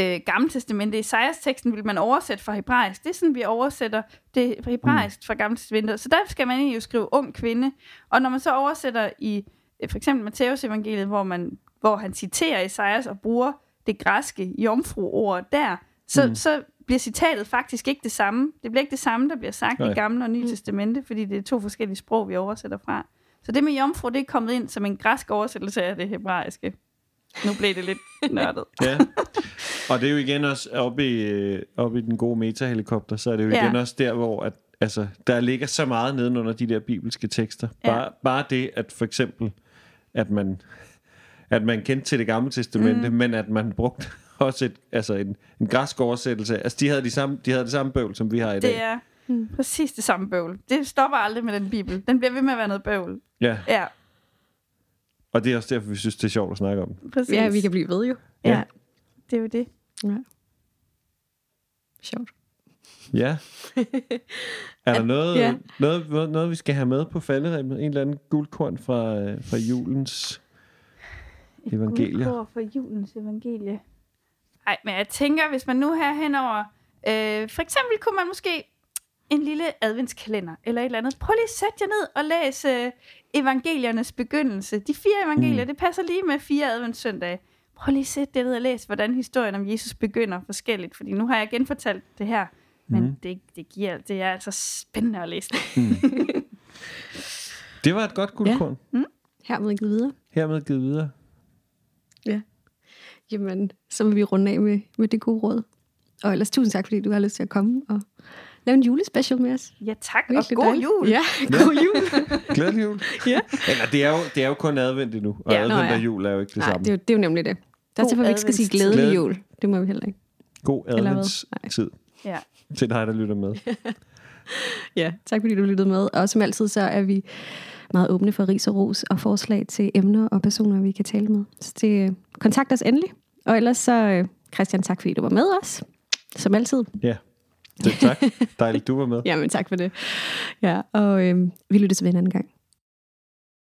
C: øh, Gamle Testamente. I Esajas-teksten vil man oversætte fra hebraisk. Det er sådan, vi oversætter det fra hebraisk fra Gamle Testamente. Så der skal man egentlig jo skrive ung kvinde. Og når man så oversætter i øh, for eksempel Matteus evangeliet, hvor, man, hvor han citerer Esajas og bruger det græske jomfruord der, så, mm. så bliver citatet faktisk ikke det samme. Det bliver ikke det samme, der bliver sagt
B: Nej.
C: i Gamle og Nye Testamente, fordi det er to forskellige sprog, vi oversætter fra. Så det med jomfru, det er kommet ind som en græsk oversættelse af det hebraiske. Nu blev det lidt [LAUGHS] nørdet.
B: Ja. Og det er jo igen også oppe i, øh, oppe i den gode metahelikopter, så er det jo
C: Ja.
B: igen også der, hvor at, altså, der ligger så meget nedenunder de der bibelske tekster.
C: Ja.
B: Bare, bare det, at for eksempel, at man, at man kendte til det gamle testamente, mm. men at man brugte også et, altså en, en græsk oversættelse. Altså, de havde, de, samme, de havde det samme bøvl, som vi har i dag.
C: Det er præcis det samme bøvl. Det stopper aldrig med den bibel. Den bliver ved med at være noget bøvl.
B: Ja,
C: Ja,
B: og det er også derfor, vi synes, det er sjovt at snakke om.
C: præcis.
A: Ja, vi kan blive ved jo.
C: Ja,
B: Ja.
C: det er jo det.
A: Ja. Sjovt.
B: Ja. [LAUGHS] Er der noget,
A: ja.
B: ja. noget, noget, vi skal have med på falderæbet? En eller anden guldkorn fra, øh, fra julens evangelier?
C: Guldkorn for julens evangelie. Nej, men jeg tænker, hvis man nu her henover... Øh, for eksempel kunne man måske en lille adventskalender eller et eller andet. Prøv lige at sætte jer ned og læs øh, evangeliernes begyndelse. De fire evangelier, mm. det passer lige med fire adventssøndage. Prøv lige at sætte jer ned og læs, hvordan historien om Jesus begynder forskelligt. Fordi nu har jeg genfortalt det her, men
B: Mm.
C: det, det, giver, det er altså spændende at læse det. [LAUGHS]
B: Det var et godt guldkorn. Ja.
A: Hermed givet videre.
B: Hermed givet videre.
A: Jamen, så vil vi runde af med, med det gode råd. Og ellers tusind tak, fordi du har lyst til at komme og lave en julespecial med os.
C: Ja, tak, og god
A: dejligt.
C: jul.
A: Ja, [LAUGHS] god jul. [LAUGHS]
B: Glædelig jul.
A: ja.
B: Eller, det er, jo, det er jo kun advent endnu, og
C: Ja,
B: ja, advent
A: ja.
B: og jul er jo ikke det
A: Nej,
B: samme.
A: det er, jo, det er jo nemlig det. Der er derfor, vi ikke skal sige glædelig
B: Glæde-
A: jul. Det må vi heller ikke.
B: God adventstid
C: Ja.
B: til dig, der lytter med. [LAUGHS]
A: Ja, tak fordi du lyttede med. Og som altid, så er vi meget åbne for ris og ros og forslag til emner og personer, vi kan tale med. Så det, øh, kontakt os endelig. Og ellers så, øh, Christian, tak fordi du var med os. Som altid.
B: Ja, så tak. Dejligt, du var med. [LAUGHS]
A: Jamen, tak for det. Ja, og øh, vi lyttes ved en anden gang.